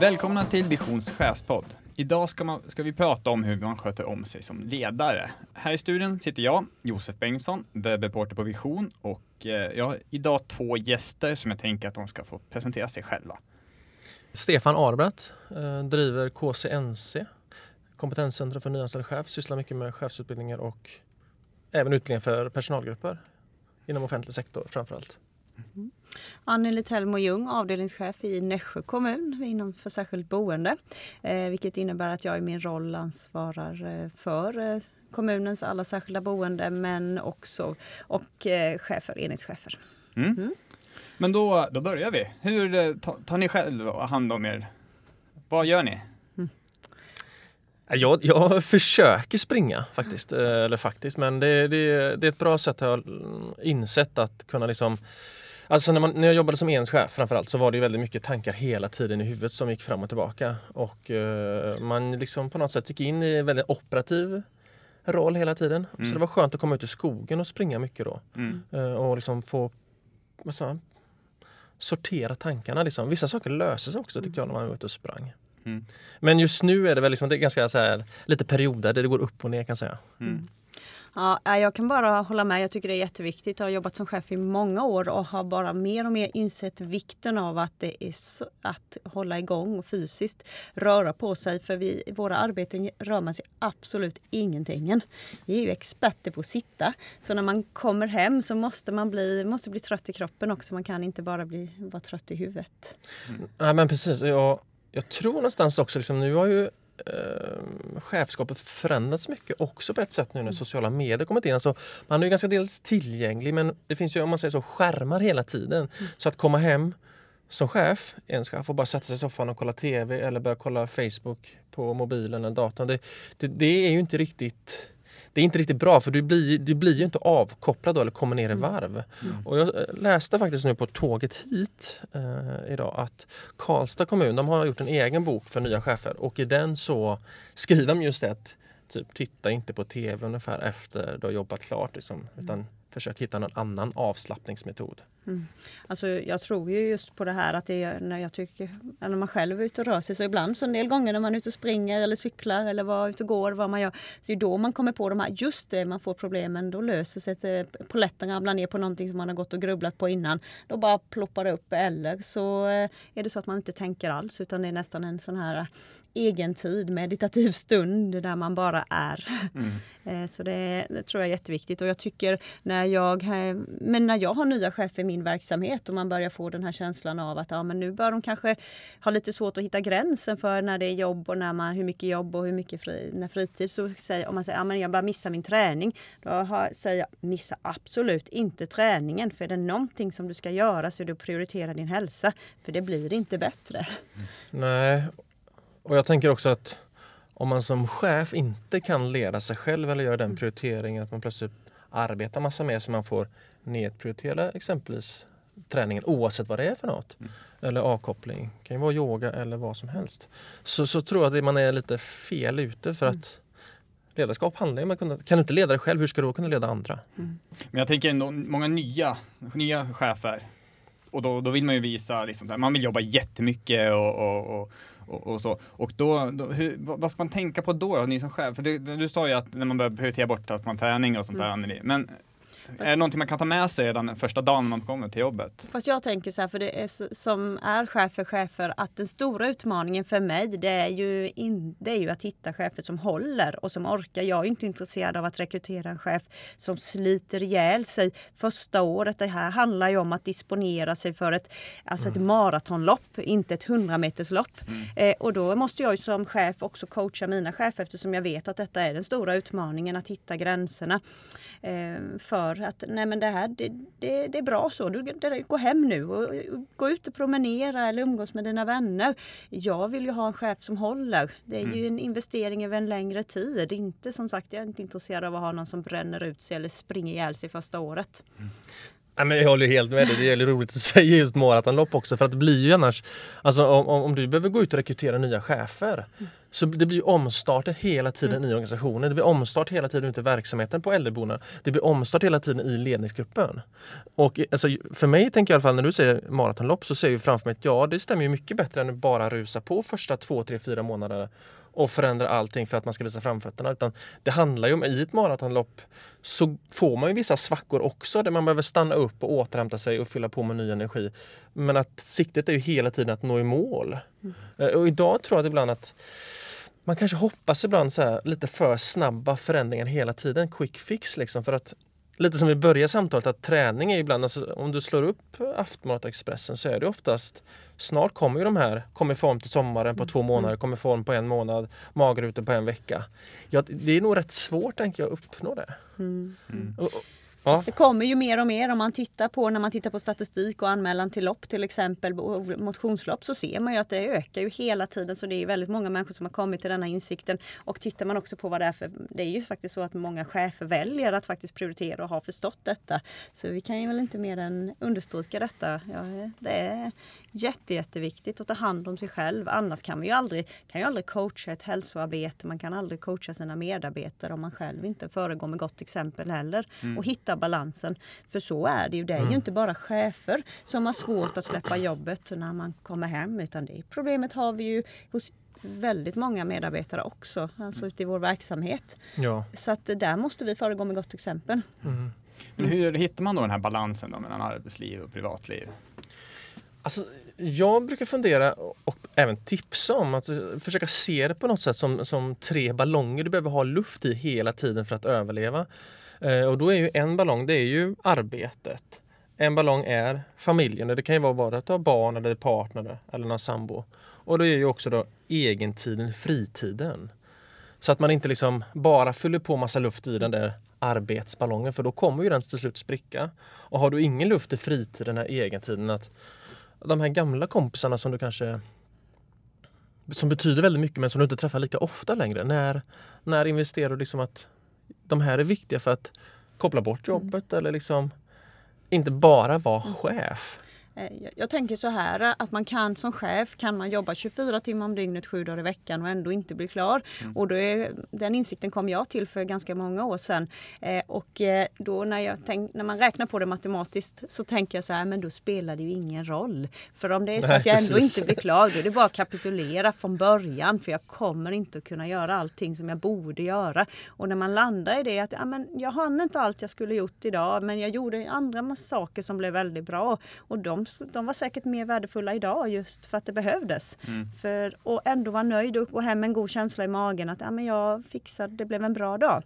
Välkomna till Visions chefspodd. Idag ska, man, ska, vi prata om hur man sköter om sig som ledare. Här i studion sitter jag, Josef Bengtsson, webbreporter på Vision och eh, jag har idag två gäster som jag tänker att de ska få presentera sig själva. Stefan Arbrett, eh, driver KCNC, Kompetenscentrum för nyanställd chef, sysslar mycket med chefsutbildningar och även utbildningar för personalgrupper inom offentlig sektor framförallt. Mm. Anneli Telmo Ljung, avdelningschef i Nässjö kommun inom för särskilt boende. Eh, vilket innebär att jag i min roll ansvarar eh, för eh, kommunens alla särskilda boende men också och eh, chefer, enhetschefer. Mm. Mm. Men då, då börjar vi. Hur eh, tar ni själva hand om er? Vad gör ni? Jag, jag försöker springa faktiskt, eh, eller faktiskt, men det, det, det är ett bra sätt att insett att kunna liksom Alltså när, man, när jag jobbade som enhetschef framförallt så var det väldigt mycket tankar hela tiden i huvudet som gick fram och tillbaka. Och uh, man liksom på något sätt gick in i en väldigt operativ roll hela tiden. Mm. Så det var skönt att komma ut i skogen och springa mycket då. Mm. Uh, och liksom få vad sortera tankarna. Liksom. Vissa saker löser sig också tyckte jag när man var ute och sprang. Mm. Men just nu är det väl liksom, det är ganska så här, lite perioder där det går upp och ner kan jag säga. Mm. Ja, jag kan bara hålla med. Jag tycker det är jätteviktigt. Jag har jobbat som chef i många år och har bara mer och mer insett vikten av att det är så, att hålla igång och fysiskt röra på sig. För vi, i våra arbeten rör man sig absolut ingenting. Vi är ju experter på att sitta. Så när man kommer hem så måste man bli, måste bli trött i kroppen också. Man kan inte bara bli, vara trött i huvudet. Mm. Ja, men precis. Jag, jag tror någonstans också, liksom, nu har ju eh, chefskapet förändrats mycket också på ett sätt nu när mm. sociala medier kommit in. Alltså, man är ju ganska dels tillgänglig men det finns ju om man säger så skärmar hela tiden. Mm. Så att komma hem som chef, en ska få bara sätta sig i soffan och kolla TV eller börja kolla Facebook på mobilen eller datorn. Det, det, det är ju inte riktigt det är inte riktigt bra för du blir, du blir ju inte avkopplad då, eller kommer ner i mm. varv. Mm. Och jag eh, läste faktiskt nu på tåget hit eh, idag att Karlstad kommun de har gjort en egen bok för nya chefer och i den så skriver de just det att typ, titta inte på TV ungefär efter du har jobbat klart. Liksom, utan försök hitta någon annan avslappningsmetod. Mm. Alltså, jag tror ju just på det här att det är när jag tycker, när man själv är ute och rör sig så ibland så en del gånger när man är ute och springer eller cyklar eller var ute och går, vad man gör. Så det är då man kommer på de här, just det man får problemen, då löser sig polletten ramlar ner på någonting som man har gått och grubblat på innan. Då bara ploppar det upp eller så eh, är det så att man inte tänker alls utan det är nästan en sån här egen tid, meditativ stund där man bara är. Mm. Eh, så det, det, tror jag är jätteviktigt och jag tycker när jag, men när jag har nya chefer i min verksamhet och man börjar få den här känslan av att ja, men nu bör de kanske ha lite svårt att hitta gränsen för när det är jobb och när man, hur mycket jobb och hur mycket fri, när fritid. Så säger, om man säger att ja, jag bara missar min träning, då har, säger jag missa absolut inte träningen. För är det någonting som du ska göra så är det att prioritera din hälsa. För det blir inte bättre. Nej, och jag tänker också att om man som chef inte kan leda sig själv eller göra den mm. prioriteringen att man plötsligt arbetar massa mer så man får nedprioritera exempelvis träningen oavsett vad det är för något. Mm. Eller avkoppling, det kan ju vara yoga eller vad som helst. Så, så tror jag att man är lite fel ute för mm. att ledarskap handlar om att kunna, kan du inte leda dig själv, hur ska du då kunna leda andra? Mm. Men jag tänker ändå många nya, nya chefer och då, då vill man ju visa, liksom, man vill jobba jättemycket och, och, och och, och, så. Och då, då hur, vad ska man tänka på då, ni som chef? För du, du sa ju att när man börjar prioritera bort att man träning och sånt där, mm. men är det någonting man kan ta med sig redan första dagen man kommer till jobbet? Fast jag tänker så här, för det är som är chef för chefer, att den stora utmaningen för mig det är ju, in, det är ju att hitta chefer som håller och som orkar. Jag är inte intresserad av att rekrytera en chef som sliter ihjäl sig första året. Det här handlar ju om att disponera sig för ett, alltså mm. ett maratonlopp, inte ett hundrameterslopp. Mm. Eh, och då måste jag som chef också coacha mina chefer eftersom jag vet att detta är den stora utmaningen, att hitta gränserna eh, för att nej men det här det, det, det är bra så, du, det, gå hem nu och, och gå ut och promenera eller umgås med dina vänner. Jag vill ju ha en chef som håller. Det är mm. ju en investering över en längre tid. Inte som sagt, jag är inte intresserad av att ha någon som bränner ut sig eller springer ihjäl sig första året. Mm. Ja, men jag håller helt med dig. Det är roligt att säga just maratonlopp också för att det blir ju annars, alltså om, om du behöver gå ut och rekrytera nya chefer så det blir omstarter hela tiden Mm. i organisationen. Det blir omstart hela tiden ute i verksamheten på äldreboenden. Det blir omstart hela tiden i ledningsgruppen. Och alltså, för mig tänker jag i alla fall när du säger maratonlopp så ser jag framför mig att ja, det stämmer ju mycket bättre än att bara rusa på första två, tre, fyra månaderna och förändra allting för att man ska visa framfötterna. Utan det handlar ju om, i ett maratonlopp så får man ju vissa svackor också där man behöver stanna upp och återhämta sig och fylla på med ny energi. Men att siktet är ju hela tiden att nå i mål. Eh, Och idag tror jag att ibland att man kanske hoppas ibland så här, lite för snabba förändringar hela tiden. Quick fix liksom. För att lite som vi började samtalet att träning är ibland, alltså, om du slår upp Aftonbladet Expressen så är det oftast Snart kommer ju de här, kommer i form till sommaren på två månader, kommer i form på en månad, magrutor på en vecka. Ja, det är nog rätt svårt tänker jag att uppnå det. Mm. Och- och- Ja. Det kommer ju mer och mer om man tittar på när man tittar på statistik och anmälan till lopp till exempel, motionslopp, så ser man ju att det ökar ju hela tiden. Så det är väldigt många människor som har kommit till denna insikten. Och tittar man också på vad det är för, det är ju faktiskt så att många chefer väljer att faktiskt prioritera och har förstått detta. Så vi kan ju väl inte mer än understryka detta. Ja, det är jätte, jätteviktigt att ta hand om sig själv. Annars kan vi ju aldrig, kan ju aldrig coacha ett hälsoarbete. Man kan aldrig coacha sina medarbetare om man själv inte föregår med gott exempel heller. Och hitta balansen. För så är det ju. Det är ju inte bara chefer som har svårt att släppa jobbet när man kommer hem. Utan det problemet har vi ju hos väldigt många medarbetare också. Alltså ute i vår verksamhet. Ja. Så att där måste vi föregå med gott exempel. Mm. Men hur hittar man då den här balansen då mellan arbetsliv och privatliv? Alltså, jag brukar fundera och även tipsa om att försöka se det på något sätt som, som tre ballonger du behöver ha luft i hela tiden för att överleva. Eh, och då är ju en ballong, det är ju arbetet. En ballong är familjen. Det kan ju vara bara att du har barn eller partner eller någon sambo. Och då är ju också då egentiden, fritiden. Så att man inte liksom bara fyller på massa luft i den där arbetsballongen för då kommer ju den till slut spricka. Och har du ingen luft i fritiden, den här egentiden, att de här gamla kompisarna som du kanske som betyder väldigt mycket men som du inte träffar lika ofta längre. När, när investerar du liksom att de här är viktiga för att koppla bort jobbet eller liksom inte bara vara chef? Eh, Jag, tänker så här eh, att man kan som chef kan man jobba 24 timmar om dygnet, sju dagar i veckan och ändå inte bli klar. Och då är, den insikten kom jag till för ganska många år sedan. Eh, och eh, då när, jag tänk, när man räknar på det matematiskt så tänker jag så här, men då spelar det ju ingen roll. För om det är så att jag ändå inte blir klar, då är det bara att kapitulera från början. För jag kommer inte att kunna göra allting som jag borde göra. Och när man landar i det att ja, men jag hann inte allt jag skulle gjort idag, men jag gjorde andra massa saker som blev väldigt bra. Och de, de var säkert mer värdefulla idag just för att det behövdes. För, och ändå vara nöjd och gå hem med en god känsla i magen att ja, men jag fixade, det blev en bra dag.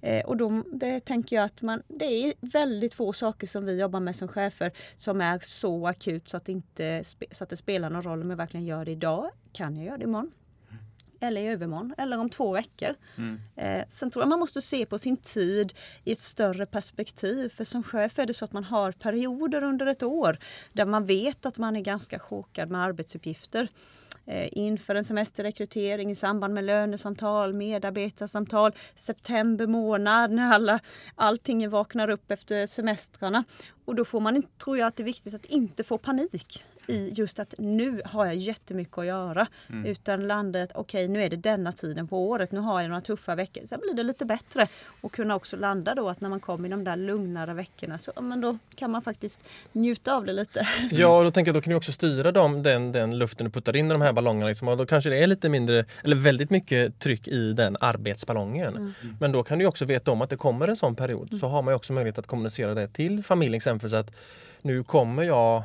Eh, och då det tänker jag att man, det är väldigt få saker som vi jobbar med som chefer som är så akut så att, det inte, så att det spelar någon roll om jag verkligen gör det idag. Kan jag göra det imorgon? Eller i övermorgon, eller om två veckor. Eh, sen tror jag man måste se på sin tid i ett större perspektiv. För som chef är det så att man har perioder under ett år där man vet att man är ganska chockad med arbetsuppgifter. Eh, inför en semesterrekrytering, i samband med lönesamtal, medarbetarsamtal, september månad när alla, allting vaknar upp efter semestrarna. Och då får man, tror jag att det är viktigt att inte få panik i just att nu har jag jättemycket att göra. Utan landa i att okej nu är det denna tiden på året, nu har jag några tuffa veckor. Sen blir det lite bättre. Och kunna också landa då att när man kommer i de där lugnare veckorna så men då kan man faktiskt njuta av det lite. Ja, och då tänker jag då kan du också styra dem, den, den luften du puttar in i de här ballongerna. Liksom, och då kanske det är lite mindre, eller väldigt mycket tryck i den arbetsballongen. Men då kan du också veta om att det kommer en sån period. Så har man ju också möjlighet att kommunicera det till familjen exempelvis att nu kommer jag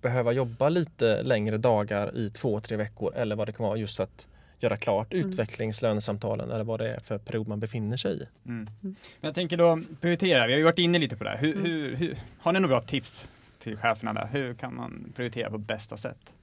behöva jobba lite längre dagar i två, tre veckor eller vad det kan vara just för att göra klart utvecklingslönesamtalen eller vad det är för period man befinner sig i. Men jag tänker då prioritera, vi har ju varit inne lite på det. Hur, hur, hur, har ni några bra tips till cheferna där? Hur kan man prioritera på bästa sätt?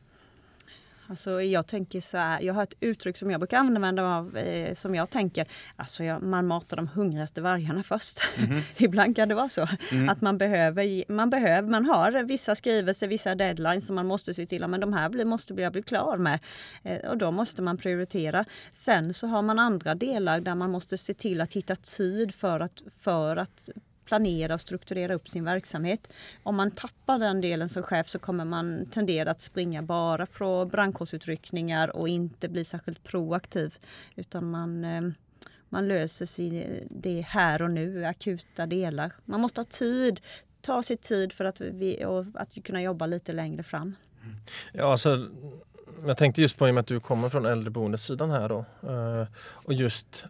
Alltså jag tänker så här, jag har ett uttryck som jag brukar använda av, eh, som jag tänker, alltså jag, man matar de hungrigaste vargarna först. Ibland kan det vara så att man behöver, man behöver, man har vissa skrivelser, vissa deadlines som man måste se till, men de här blir, måste jag bli klar med. Eh, och då måste man prioritera. Sen så har man andra delar där man måste se till att hitta tid för att, för att planera och strukturera upp sin verksamhet. Om man tappar den delen som chef så kommer man tendera att springa bara på brandkårsutryckningar och inte bli särskilt proaktiv. Utan man, eh, man löser sig det här och nu, akuta delar. Man måste ha tid, ta sig tid för att, vi, och att kunna jobba lite längre fram. Ja, alltså, jag tänkte just på i och med att du kommer från äldreboendesidan här då. Eh, och just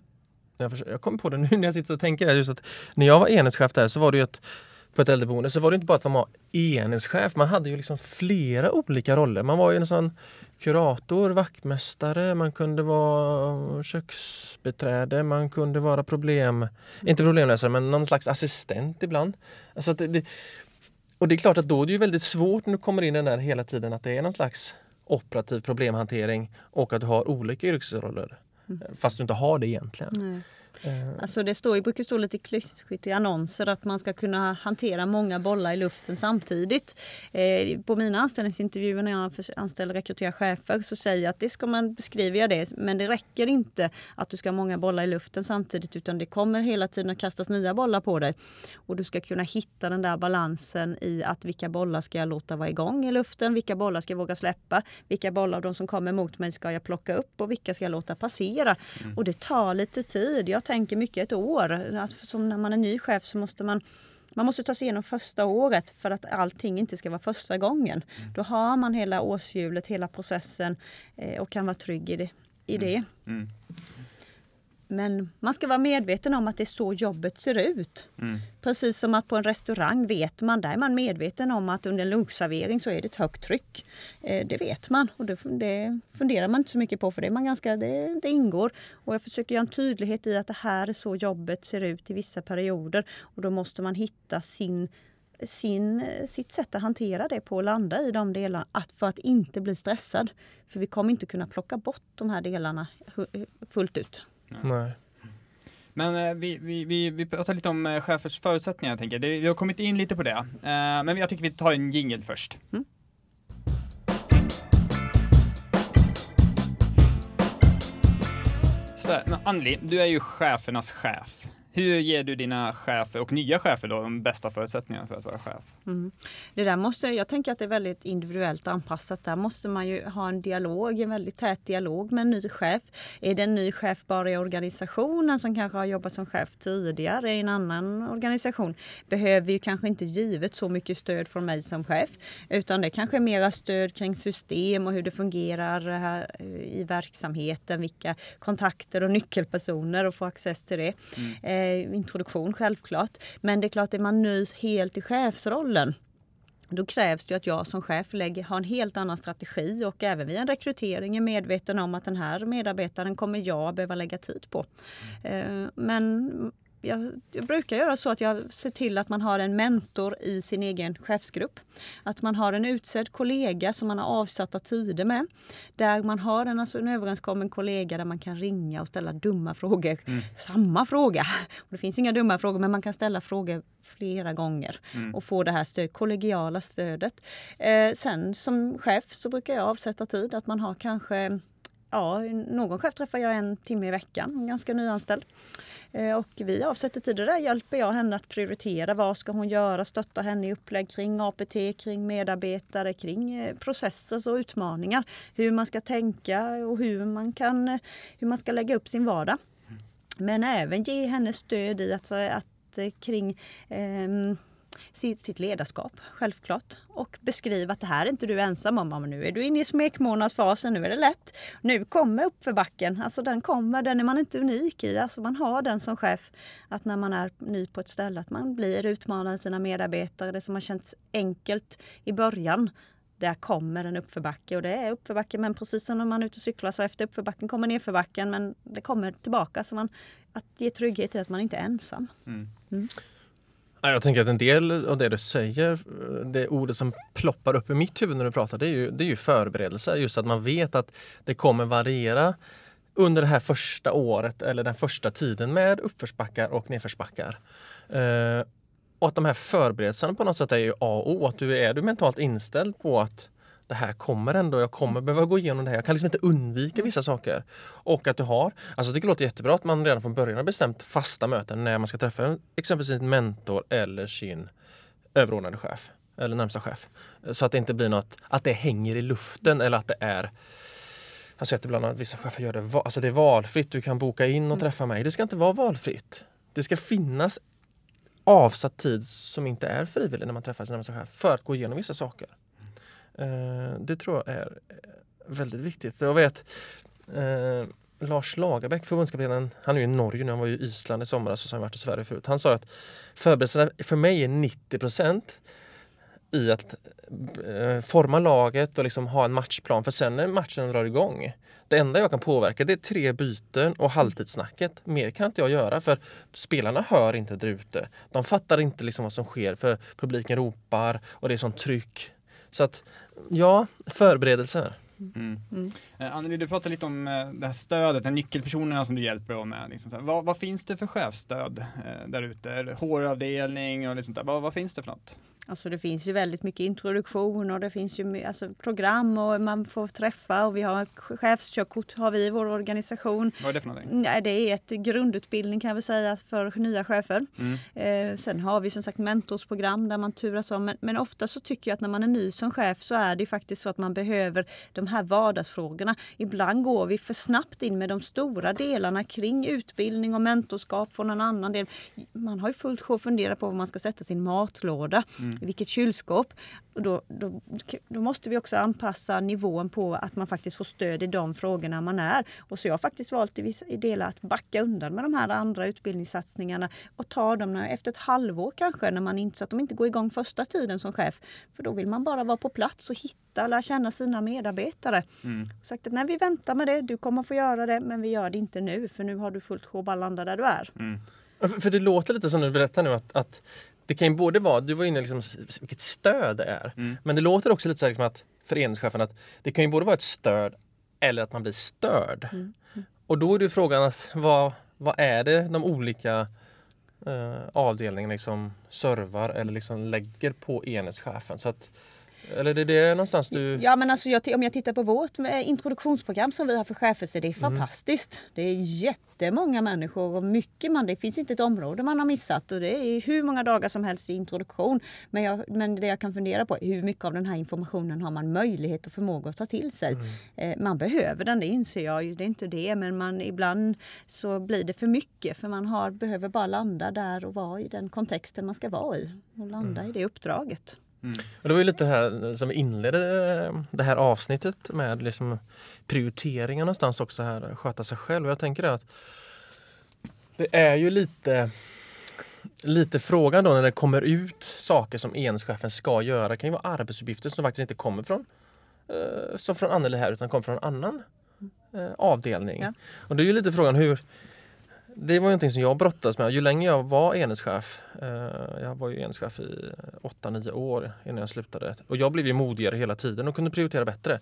jag, försöker, jag kommer på det nu när jag sitter och tänker. Just att när jag var enhetschef där så var det ju att på ett äldreboende så var det inte bara att man var enhetschef. Man hade ju liksom flera olika roller. Man var ju en sån kurator, vaktmästare, man kunde vara köksbeträde, man kunde vara problem... Inte problemlösare, men någon slags assistent ibland. Alltså det, det, och det är klart att då är det ju väldigt svårt när du kommer in den där hela tiden att det är någon slags operativ problemhantering och att du har olika yrkesroller. Mm. Fast du inte har det egentligen. Nej. Eh. Alltså det står, brukar stå lite klyschigt i annonser att man ska kunna hantera många bollar i luften samtidigt. Eh, på mina anställningsintervjuer när jag anställer och rekryterar chefer så säger jag att det ska man beskriva jag det. Men det räcker inte att du ska ha många bollar i luften samtidigt utan det kommer hela tiden att kastas nya bollar på dig. Och du ska kunna hitta den där balansen i att vilka bollar ska jag låta vara igång i luften? Vilka bollar ska jag våga släppa? Vilka bollar av de som kommer mot mig ska jag plocka upp och vilka ska jag låta passera? Mm. Och det tar lite tid. Jag tänker mycket ett år. Att som när man är ny chef så måste man man måste ta sig igenom första året för att allting inte ska vara första gången. Mm. Då har man hela årshjulet, hela processen eh, och kan vara trygg i det. I det. Mm. Mm. Men man ska vara medveten om att det är så jobbet ser ut. Mm. Precis som att på en restaurang vet man, där är man medveten om att under en lunchservering så är det ett högt tryck. Eh, det vet man och det, det, funderar man inte så mycket på för det, man ganska, det, det, ingår. Och jag försöker göra en tydlighet i att det här är så jobbet ser ut i vissa perioder. Och då måste man hitta sin sin, sitt sätt att hantera det på och landa i de delarna att, för att inte bli stressad. För vi kommer inte kunna plocka bort de här delarna fullt ut. Nej. Men eh, vi, vi, vi, vi pratar lite om eh, chefers förutsättningar, jag tänker. Det, vi har kommit in lite på det. Eh, men jag tycker vi tar en jingel först. Mm. Så, men Anneli, du är ju chefernas chef. Hur ger du dina chefer och nya chefer då de bästa förutsättningarna för att vara chef? Mm. Det där måste, jag tänker att det är väldigt individuellt anpassat. Där måste man ju ha en dialog, en väldigt tät dialog med en ny chef. Är det en ny chef bara i organisationen som kanske har jobbat som chef tidigare i en annan organisation behöver ju kanske inte givet så mycket stöd från mig som chef. Utan det kanske är mera stöd kring system och hur det fungerar i verksamheten, vilka kontakter och nyckelpersoner och få access till det. Mm. Eh, introduktion självklart. Men det är klart, är man ny helt i chefsrollen då krävs det att jag som chef lägger, har en helt annan strategi och även vid en rekrytering är medveten om att den här medarbetaren kommer jag behöva lägga tid på. Mm. Men jag, jag, brukar göra så att jag ser till att man har en mentor i sin egen chefsgrupp. Att man har en utsedd kollega som man har avsatta tider med. Där man har en, alltså en överenskommen kollega där man kan ringa och ställa dumma frågor. Mm. Samma fråga! Och det finns inga dumma frågor men man kan ställa frågor flera gånger mm. och få det här stöd, kollegiala stödet. Eh, sen som chef så brukar jag avsätta tid att man har kanske ja, någon chef träffar jag en timme i veckan, ganska nyanställd. Eh, och vi avsätter tid och där hjälper jag henne att prioritera. Vad ska hon göra? Stötta henne i upplägg kring APT, kring medarbetare, kring eh, processer och utmaningar. Hur man ska tänka och hur man, kan, eh, hur man ska lägga upp sin vardag. Men även ge henne stöd i att, att kring eh, sitt, sitt ledarskap, självklart. Och beskriva att det här är inte du ensam om. Men nu är du inne i smekmånadsfasen, nu är det lätt. Nu kommer uppförbacken, alltså den kommer, den är man inte unik i. Alltså man har den som chef, att när man är ny på ett ställe, att man blir utmanad sina medarbetare. Det som har känts enkelt i början, där kommer en uppförbacke och det är uppförbacke men precis som när man är ute och cyklar så efter uppförbacken kommer nedförbacken men det kommer tillbaka. Så man, att ge trygghet i att man inte är ensam. Mm. Mm. Jag tänker att en del av det du säger, det ordet som ploppar upp i mitt huvud när du pratar, det är ju, det är ju förberedelse. Just att man vet att det kommer variera under det här första året eller den första tiden med uppförsbackar och nedförsbackar. Eh, och att de här förberedelserna på något sätt är ju A och O. Att du är du mentalt inställd på att det här kommer ändå, jag kommer behöva gå igenom det här. Jag kan liksom inte undvika vissa saker. Och att du har, alltså det låter jättebra att man redan från början har bestämt fasta möten när man ska träffa exempelvis sin mentor eller sin överordnade chef eller närmsta chef. Så att det inte blir något, att det hänger i luften eller att det är jag har sett ibland att vissa chefer gör det, alltså det är valfritt, du kan boka in och träffa mig. Det ska inte vara valfritt. Det ska finnas avsatt tid som inte är frivillig när man träffar sin närmsta chef för att gå igenom vissa saker. Eh, det tror jag är eh, väldigt viktigt. Jag vet eh, Lars Lagerbäck, förbundskaptenen, han är ju i Norge nu, han var ju i Island i somras och så har han varit i Sverige förut. Han sa att förberedelserna för mig är 90 procent i att eh, forma laget och liksom ha en matchplan. För sen när matchen drar igång, det enda jag kan påverka det är tre byten och halvtidssnacket. Mer kan inte jag göra för spelarna hör inte där ute. De fattar inte liksom vad som sker för publiken ropar och det är sånt tryck. Så att ja, förberedelser. Mm. Mm. Eh, Anneli, du pratade lite om eh, det här stödet, de nyckelpersonerna som du hjälper dem med. Liksom så här. vad, vad finns det för chefsstöd eh, där ute? HR-avdelning och liksom där. Vad, vad finns det för något? Alltså det finns ju väldigt mycket introduktion och det finns ju alltså program och man får träffa och vi har chefskörkort har vi i vår organisation. Vad är det för någonting? Nej, det är ett grundutbildning kan vi säga för nya chefer. Mm. Eh, sen har vi som sagt mentorsprogram där man turas om. Men, men ofta så tycker jag att när man är ny som chef så är det faktiskt så att man behöver de här vardagsfrågorna. Ibland går vi för snabbt in med de stora delarna kring utbildning och mentorskap från en annan del. Man har ju fullt sjå att fundera på var man ska sätta sin matlåda, i vilket kylskåp. Och då, då, då måste vi också anpassa nivån på att man faktiskt får stöd i de frågorna man är. Och så jag har faktiskt valt i vissa i delar att backa undan med de här andra utbildningssatsningarna och ta dem när, efter ett halvår kanske, när man inte, så att de inte går igång första tiden som chef. För då vill man bara vara på plats och hitta, lära känna sina medarbetare. Mm. Och sagt att nej, vi väntar med det, du kommer få göra det, men vi gör det inte nu för nu har du fullt sjå att landa där du är. Mm. För, för det låter lite som du berättar nu att, att det kan ju både vara, du var inne liksom vilket stöd det är. Mm. Men det låter också lite så här liksom att föreningschefen att det kan ju både vara ett stöd eller att man blir störd. Mm. Och då är det ju frågan att vad, vad är det de olika eh, avdelningarna liksom servar eller liksom lägger på enhetschefen? Så att, eller det är det någonstans du... Ja men alltså jag, om jag tittar på vårt eh, introduktionsprogram som vi har för chefer så är det fantastiskt. Det är jättemånga människor och mycket man, det finns inte ett område man har missat och det är hur många dagar som helst i introduktion. Men, jag, men det jag kan fundera på är hur mycket av den här informationen har man möjlighet och förmåga att ta till sig. Eh, man behöver den, det inser jag ju, det är inte det men man, ibland så blir det för mycket för man har, behöver bara landa där och vara i den kontexten man ska vara i och landa i det uppdraget. Och det var ju lite här som inledde eh, det här avsnittet med liksom prioriteringar någonstans också här, sköta sig själv. Och jag tänker att det är ju lite Lite frågan då när det kommer ut saker som enhetschefen ska göra. Det kan ju vara arbetsuppgifter som faktiskt inte kommer från eh, som från Anneli här utan kommer från en annan eh, avdelning. Ja. Och det är ju lite frågan hur det var ju någonting som jag brottades med. Ju längre jag var enhetschef, eh, jag var ju enhetschef i 8-9 år innan jag slutade. Och jag blev ju modigare hela tiden och kunde prioritera bättre.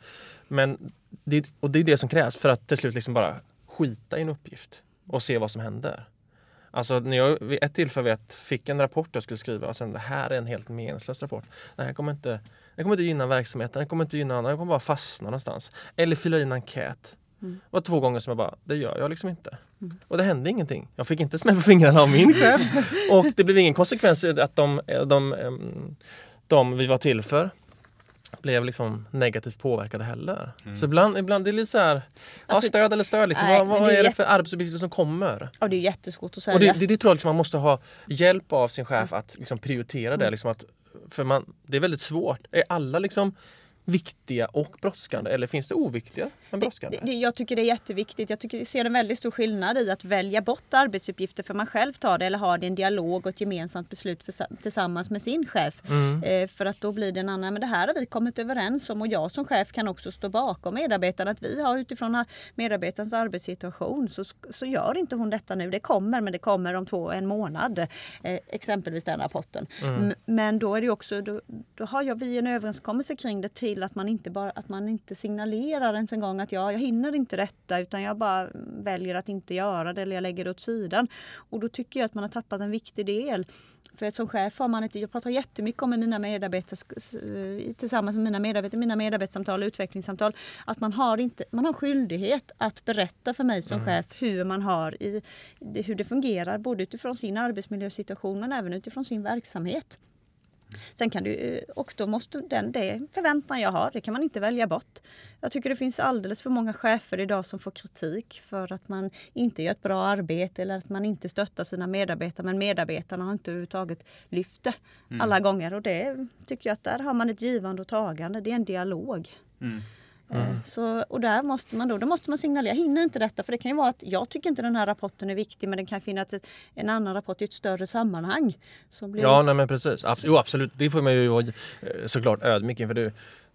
Men det, och det är det som krävs för att till slut liksom bara skita i en uppgift och se vad som händer. Alltså när jag vid ett tillfälle vet, fick en rapport jag skulle skriva och sen det här är en helt meningslös rapport. Det här kommer inte, det kommer inte gynna verksamheten, det kommer inte gynna andra, jag kommer bara fastna någonstans. Eller fylla i en enkät. Mm. Det var två gånger som jag bara, det gör jag liksom inte. Och det hände ingenting. Jag fick inte smäll på fingrarna av min chef. och det blev ingen konsekvens att de, de, em, de vi var till för blev liksom negativt påverkade heller. Mm. Så ibland, ibland det är lite så här, ja, Alltså, stöd eller stöd. Liksom. nej, vad vad det är är det för arbetsuppgifter som kommer? Och det är jättesvårt att säga. Och det, det, det tror jag liksom man måste ha hjälp av sin chef att liksom prioritera det. Mm. Liksom att, för man, det är väldigt svårt. Är alla liksom viktiga och brådskande eller finns det oviktiga men brådskande? Det, det, jag tycker det är jätteviktigt. Jag tycker, jag ser en väldigt stor skillnad i att välja bort arbetsuppgifter för man själv tar det eller har det en dialog och ett gemensamt beslut för, tillsammans med sin chef. Mm. Eh, för att då blir det en annan, men det här har vi kommit överens om och jag som chef kan också stå bakom medarbetarna. Att vi har utifrån medarbetarens arbetssituation så, så gör inte hon detta nu. Det kommer men det kommer om två, en månad. Eh, exempelvis den rapporten. Mm. Men då är det också, då, då har jag, vi en överenskommelse kring det till till att man inte, bara, att man inte signalerar ens en gång att ja, jag hinner inte detta utan jag bara väljer att inte göra det eller jag lägger det åt sidan. Och då tycker jag att man har tappat en viktig del. För som chef har man inte, jag pratar jättemycket om med mina medarbetare tillsammans med mina medarbetare, mina medarbetarsamtal och utvecklingssamtal, att man har, inte, man har skyldighet att berätta för mig som mm. chef hur man har i, hur det fungerar både utifrån sin arbetsmiljösituation men även utifrån sin verksamhet. Sen kan du, och då måste den, det förväntan jag har, det kan man inte välja bort. Jag tycker det finns alldeles för många chefer idag som får kritik för att man inte gör ett bra arbete eller att man inte stöttar sina medarbetare. Men medarbetarna har inte överhuvudtaget lyft det mm. alla gånger. Och det tycker jag att där har man ett givande och tagande. Det är en dialog. Mm. Eh, mm. Så, och där måste man då, då måste man signalera, hinner inte detta för det kan ju vara att jag tycker inte den här rapporten är viktig men det kan finnas ett, en annan rapport i ett större sammanhang. Blir... Ja, nej men precis. Abs jo, absolut, det får man ju vara eh, såklart ödmjuk inför. Det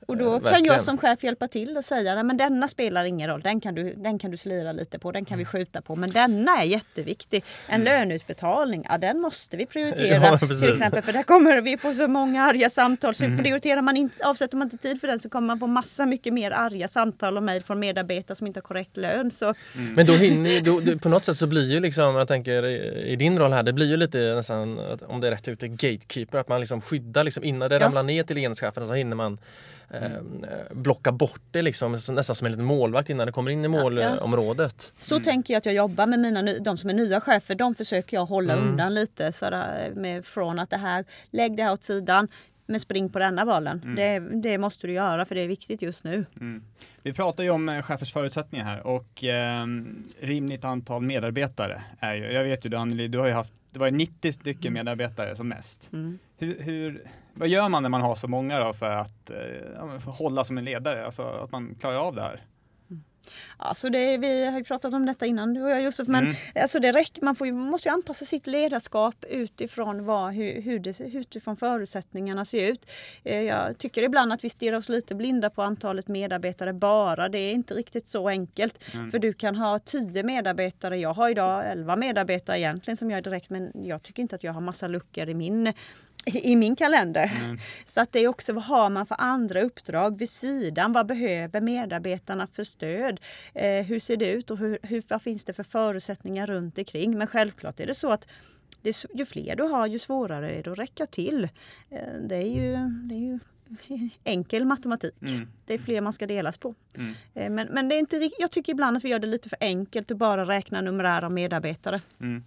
och då eh, kan jag som chef hjälpa till och säga att denna spelar ingen roll, den kan, du, den kan du slira lite på, den kan vi mm. skjuta på. Men denna är jätteviktig. En mm. löneutbetalning, ja den måste vi prioritera. Ja, till exempel för där kommer vi få så många arga samtal. Så mm. prioriterar man inte, avsätter man inte tid för den så kommer man få massa mycket mer arga samtal och mejl från medarbetare som inte har korrekt lön. Så. Mm. Men då hinner då, då, på något sätt så blir ju liksom, jag tänker i din roll här, det blir ju lite nästan, om det är rätt ute, gatekeeper. Att man liksom skyddar liksom innan det ja. ramlar ner till enhetschefen så hinner man mm. blocka bort det liksom, nästan som en liten målvakt innan det kommer in i målområdet. Så mm. tänker jag att jag jobbar med mina, de som är nya chefer. De försöker jag hålla mm. undan lite sådär, med, från att det här, lägg det här åt sidan. Men spring på denna bollen. Mm. Det, det, måste du göra för det är viktigt just nu. Mm. Vi pratar ju om eh, chefers förutsättningar här och eh, rimligt antal medarbetare är ju, jag vet ju du Anneli, du har ju haft, det var 90 stycken mm. medarbetare som mest. Mm. Hur, hur, vad gör man när man har så många då för att, eh, för hålla som en ledare, alltså att man klarar av det här? Alltså det, vi har ju pratat om detta innan du och jag Josef, men mm. alltså det räcker, man ju, måste ju anpassa sitt ledarskap utifrån vad, hur, hur det, utifrån förutsättningarna ser ut. Eh, jag tycker ibland att vi stirrar oss lite blinda på antalet medarbetare bara. Det är inte riktigt så enkelt. Mm. För du kan ha tio medarbetare. Jag har idag elva medarbetare egentligen som jag är direkt, men jag tycker inte att jag har massa luckor i min i min kalender. Mm. Så att det är också vad har man för andra uppdrag vid sidan? Vad behöver medarbetarna för stöd? Eh, hur ser det ut och hur, hur, vad finns det för förutsättningar runt omkring? Men självklart är det så att det, ju fler du har ju svårare är det att räcka till. Eh, det, är ju, det är ju enkel matematik. Mm. Det är fler man ska delas på. Mm. Eh, men, men det är inte, jag tycker ibland att vi gör det lite för enkelt att bara räkna numerär av medarbetare. Mm.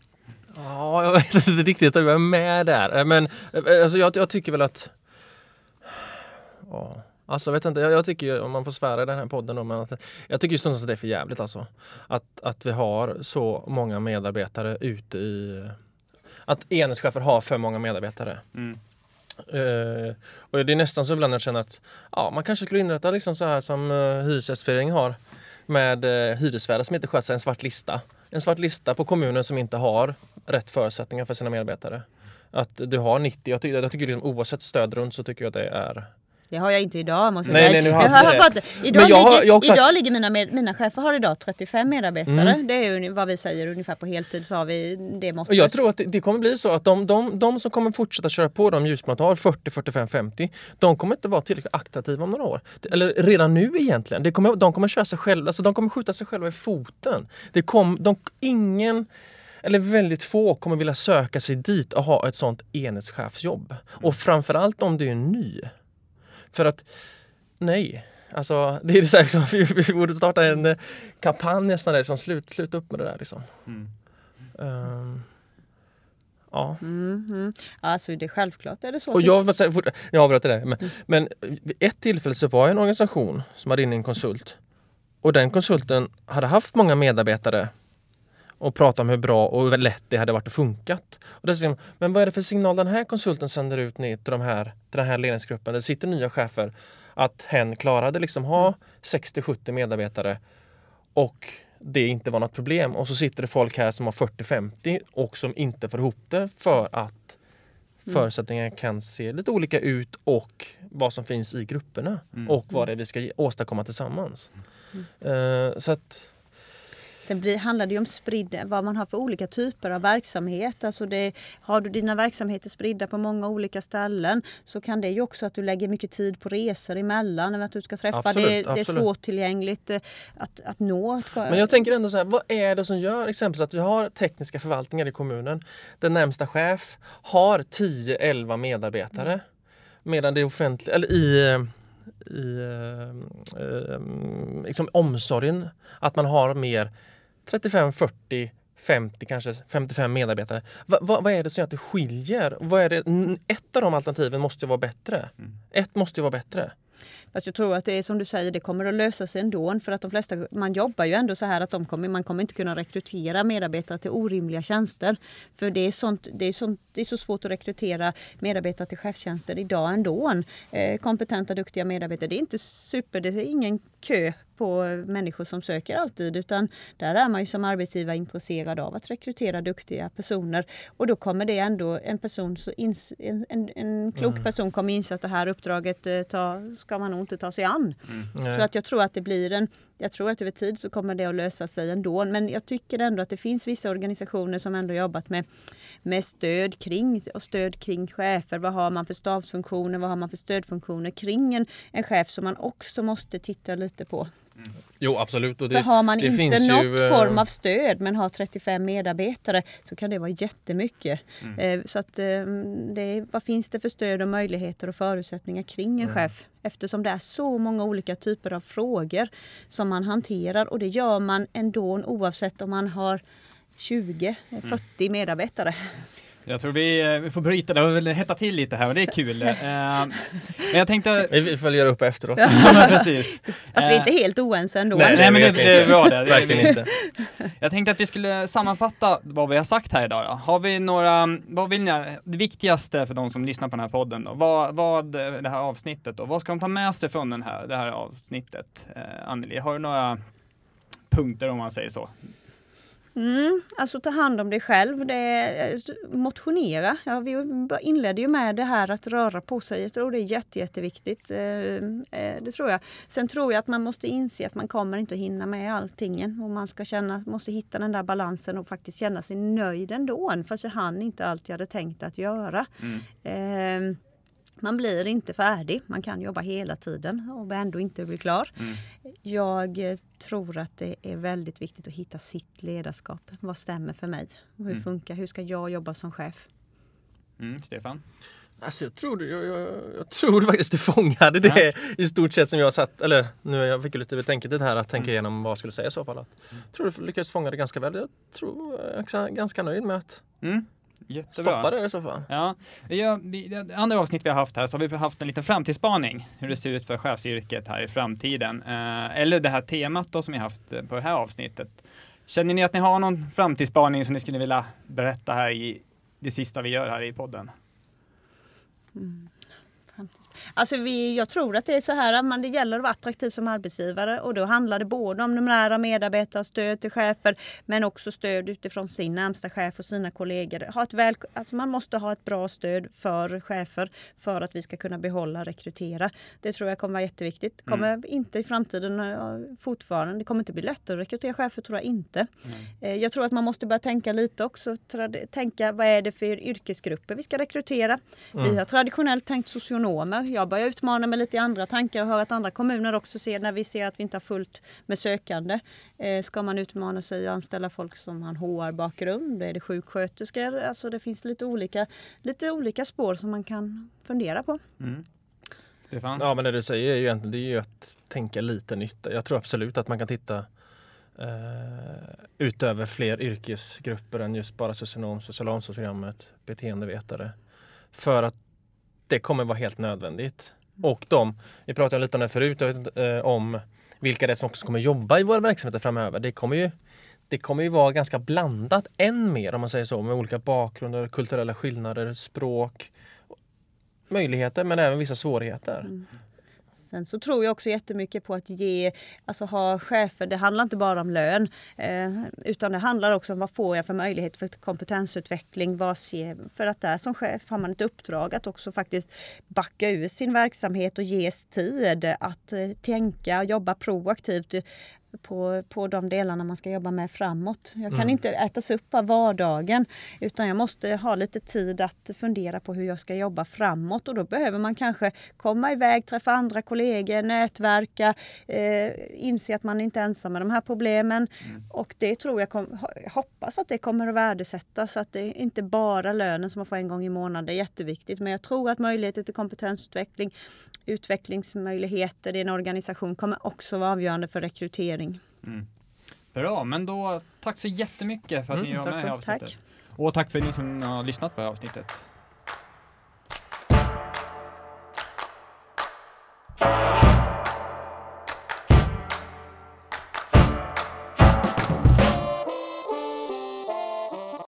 Ja, jag vet inte riktigt om jag är med där. Men alltså, jag, jag tycker väl att... Ja. Alltså jag vet inte, jag, jag tycker om man får svära i den här podden då, men att, jag tycker stundtals att det är för jävligt alltså. Att, att vi har så många medarbetare ute i... Att enhetschefer har för många medarbetare. Mm. Uh, och det är nästan så ibland jag känner att ja, man kanske skulle inrätta liksom så här som uh, Hyresgästföreningen har med uh, hyresvärdar som inte sköter sig en svart lista en svart lista på kommuner som inte har rätt förutsättningar för sina medarbetare. Att du har 90, jag tycker, jag tycker liksom, oavsett stöd runt så tycker jag att det är det har jag inte idag måste jag. Nej, nej, jag har, har det. Idag, jag ligger, har, jag också... idag ligger mina, med, mina chefer har idag 35 medarbetare. Mm. Det är ju vad vi säger ungefär på heltid så har vi det måttet. Jag tror att det, det kommer bli så att de, de, de som kommer fortsätta köra på de ljusmått har 40, 45, 50. De kommer inte vara tillräckligt attraktiva om några år. Eller redan nu egentligen. Det kommer, de kommer köra sig själva, alltså de kommer skjuta sig själva i foten. Det kom, de, ingen eller väldigt få kommer vilja söka sig dit och ha ett sånt enhetschefsjobb. Och framförallt om du är ny. För att nej, alltså det är så här, liksom, vi, vi borde starta en eh, kampanj nästan där, som slut, sluta upp med det där liksom. Mm. Um, ja. Mm, mm. Alltså det är självklart är det så. Och jag, jag avbröt det där. Men, mm. men vid ett tillfälle så var jag en organisation som hade in en konsult. Och den konsulten hade haft många medarbetare och prata om hur bra och lätt det hade varit att funkat. Och dessutom, men vad är det för signal den här konsulten sänder ut ner till, de här, till den här ledningsgruppen? Det sitter nya chefer. Att hen klarade liksom ha 60-70 medarbetare och det inte var något problem. Och så sitter det folk här som har 40-50 och som inte får ihop det för att mm. förutsättningarna kan se lite olika ut och vad som finns i grupperna mm. och vad det är vi ska åstadkomma tillsammans. Mm. Uh, så att Sen blir, handlar det ju om spridd, vad man har för olika typer av verksamhet. Alltså det, har du dina verksamheter spridda på många olika ställen så kan det ju också att du lägger mycket tid på resor emellan. Att du ska träffa. Absolut, det, det är svårtillgängligt eh, att, att nå. Men jag tänker ändå så här, vad är det som gör exempelvis att vi har tekniska förvaltningar i kommunen Den närmsta chef har 10-11 medarbetare medan det offentliga, eller i, i eh, eh, liksom omsorgen att man har mer 35, 40 50, kanske 55 medarbetare. Va, va, vad är det som gör att det skiljer? Vad är det? Ett av de alternativen måste ju vara bättre. Mm. Ett måste ju vara bättre. Fast jag tror att det är som du säger, det kommer att lösa sig ändå. För att de flesta, man jobbar ju ändå så här att de kommer, man kommer inte kunna rekrytera medarbetare till orimliga tjänster. För det är, sånt, det är, sånt, det är så svårt att rekrytera medarbetare till chefstjänster idag ändå. Eh, kompetenta, duktiga medarbetare. Det är inte super, det är ingen kö på människor som söker alltid utan där är man ju som arbetsgivare intresserad av att rekrytera duktiga personer och då kommer det ändå en person, så ins, en, en, en klok Mm. person kommer inse att det här uppdraget eh, ta, ska man nog inte ta sig an. Nej. Så att jag tror att det blir en, jag tror att över tid så kommer det att lösa sig ändå. Men jag tycker ändå att det finns vissa organisationer som ändå jobbat med, med stöd kring och stöd kring chefer. Vad har man för stabsfunktioner? Vad har man för stödfunktioner kring en, en chef som man också måste titta lite på. Jo absolut. Och För har man det inte något ju, eh, form av stöd men har 35 medarbetare så kan det vara jättemycket. Eh, Så att, eh, det, vad finns det för stöd och möjligheter och förutsättningar kring en Mm. chef? Eftersom det är så många olika typer av frågor som man hanterar och det gör man ändå oavsett om man har 20, Mm. 40 medarbetare. Jag tror vi, eh, vi får bryta, det har väl hettat till lite här och det är kul. Eh, Men jag tänkte... Vi- Vi följer upp efteråt. Ja, men precis. Fast vi är Eh, inte helt oense ändå. Nej, nej men det, det bra det. det. Verkligen inte. Jag tänkte att vi skulle sammanfatta vad vi har sagt här idag. Då. Har vi några, vad vill ni, det viktigaste för de som lyssnar på den här podden då? Vad, vad det här avsnittet då? Vad ska de ta med sig från den här, det här avsnittet? Eh, Anneli, har du några punkter om man säger så? Mm, alltså ta hand om dig själv, det eh, motionera. Ja, vi inledde ju med det här att röra på sig. Jag tror det är jätte, jätteviktigt. Eh, eh, det tror jag. Sen tror jag att man måste inse att man kommer inte att hinna med allting. Och man ska känna, måste hitta den där balansen och faktiskt känna sig nöjd ändå. Fast jag hann inte allt jag hade tänkt att göra. Mm. Eh, man blir inte färdig. Man kan jobba hela tiden och ändå inte bli klar. Mm. Jag eh, tror att det är väldigt viktigt att hitta sitt ledarskap. Vad stämmer för mig? Och hur Mm. funkar? Hur ska jag jobba som chef? Mm, Stefan? Alltså jag tror, jag, jag, jag tror faktiskt du fångade det i stort sett som jag satt, eller nu jag fick ju lite betänketid här att tänka Mm. igenom vad jag skulle säga i så fall. Att, jag tror du lyckades fånga det ganska väl. Jag tror jag är ganska, ganska nöjd med att Mm. Jättebra. stoppa det i så fall. Ja, ja det andra avsnitt vi har haft här så har vi haft en liten framtidsspaning. Hur det ser ut för chefsyrket här i framtiden. Eh, eller det här temat då som vi haft eh, på det här avsnittet. Känner ni att ni har någon framtidsspaning som ni skulle vilja berätta här i det sista vi gör här i podden? Alltså vi, jag tror att det är så här att man, det gäller att vara attraktiv som arbetsgivare och då handlar det både om numerära medarbetare, stöd till chefer men också stöd utifrån sin närmsta chef och sina kollegor. Ha ett väl, alltså man måste ha ett bra stöd för chefer för att vi ska kunna behålla och rekrytera. Det tror jag kommer vara jätteviktigt. Kommer inte i framtiden eh, fortfarande, det kommer inte bli lättare att rekrytera chefer tror jag inte. Eh, Jag tror att man måste börja tänka lite också, tänka vad är det för yrkesgrupper vi ska rekrytera. Vi har traditionellt tänkt socionomer. Jag börjar utmana mig lite i andra tankar och hör att andra kommuner också ser när vi ser att vi inte har fullt med sökande. Eh, ska man utmana sig och anställa folk som har en HR-bakgrund? Är det sjuksköterskor? Alltså det finns lite olika, lite olika spår som man kan fundera på. Mm. Stefan? Ja men det du säger är ju egentligen det är ju att tänka lite nytt. Jag tror absolut att man kan titta eh, utöver fler yrkesgrupper än just bara socionom, sociala omsorgsprogrammet, beteendevetare. För att det kommer vara helt nödvändigt. Och de, vi pratade lite om det förut, jag vet inte, eh, om vilka det är som också kommer jobba i våra verksamheter framöver. Det kommer ju det kommer ju vara ganska blandat än mer om man säger så med olika bakgrunder, kulturella skillnader, språk, möjligheter men även vissa svårigheter. Mm. Sen så tror jag också jättemycket på att ge, alltså ha chefer, det handlar inte bara om lön. Eh, utan det handlar också om vad får jag för möjlighet för kompetensutveckling. Vad ser, för att där som chef har man ett uppdrag att också faktiskt backa ur sin verksamhet och ges tid att eh, tänka och jobba proaktivt på, på de delarna man ska jobba med framåt. Jag kan Mm. inte ätas upp av vardagen utan jag måste ha lite tid att fundera på hur jag ska jobba framåt och då behöver man kanske komma iväg, träffa andra kollegor, nätverka, eh, inse att man inte är ensam med de här problemen. Mm. Och det tror jag, kom, hoppas att det kommer att värdesättas, att det inte bara lönen som man får en gång i månaden, det är jätteviktigt. Men jag tror att möjligheter till kompetensutveckling, utvecklingsmöjligheter i en organisation kommer också vara avgörande för rekrytering. Mm. Bra, men då tack så jättemycket för att mm, ni var med i avsnittet. Tack. Och tack för ni som har lyssnat på det här avsnittet.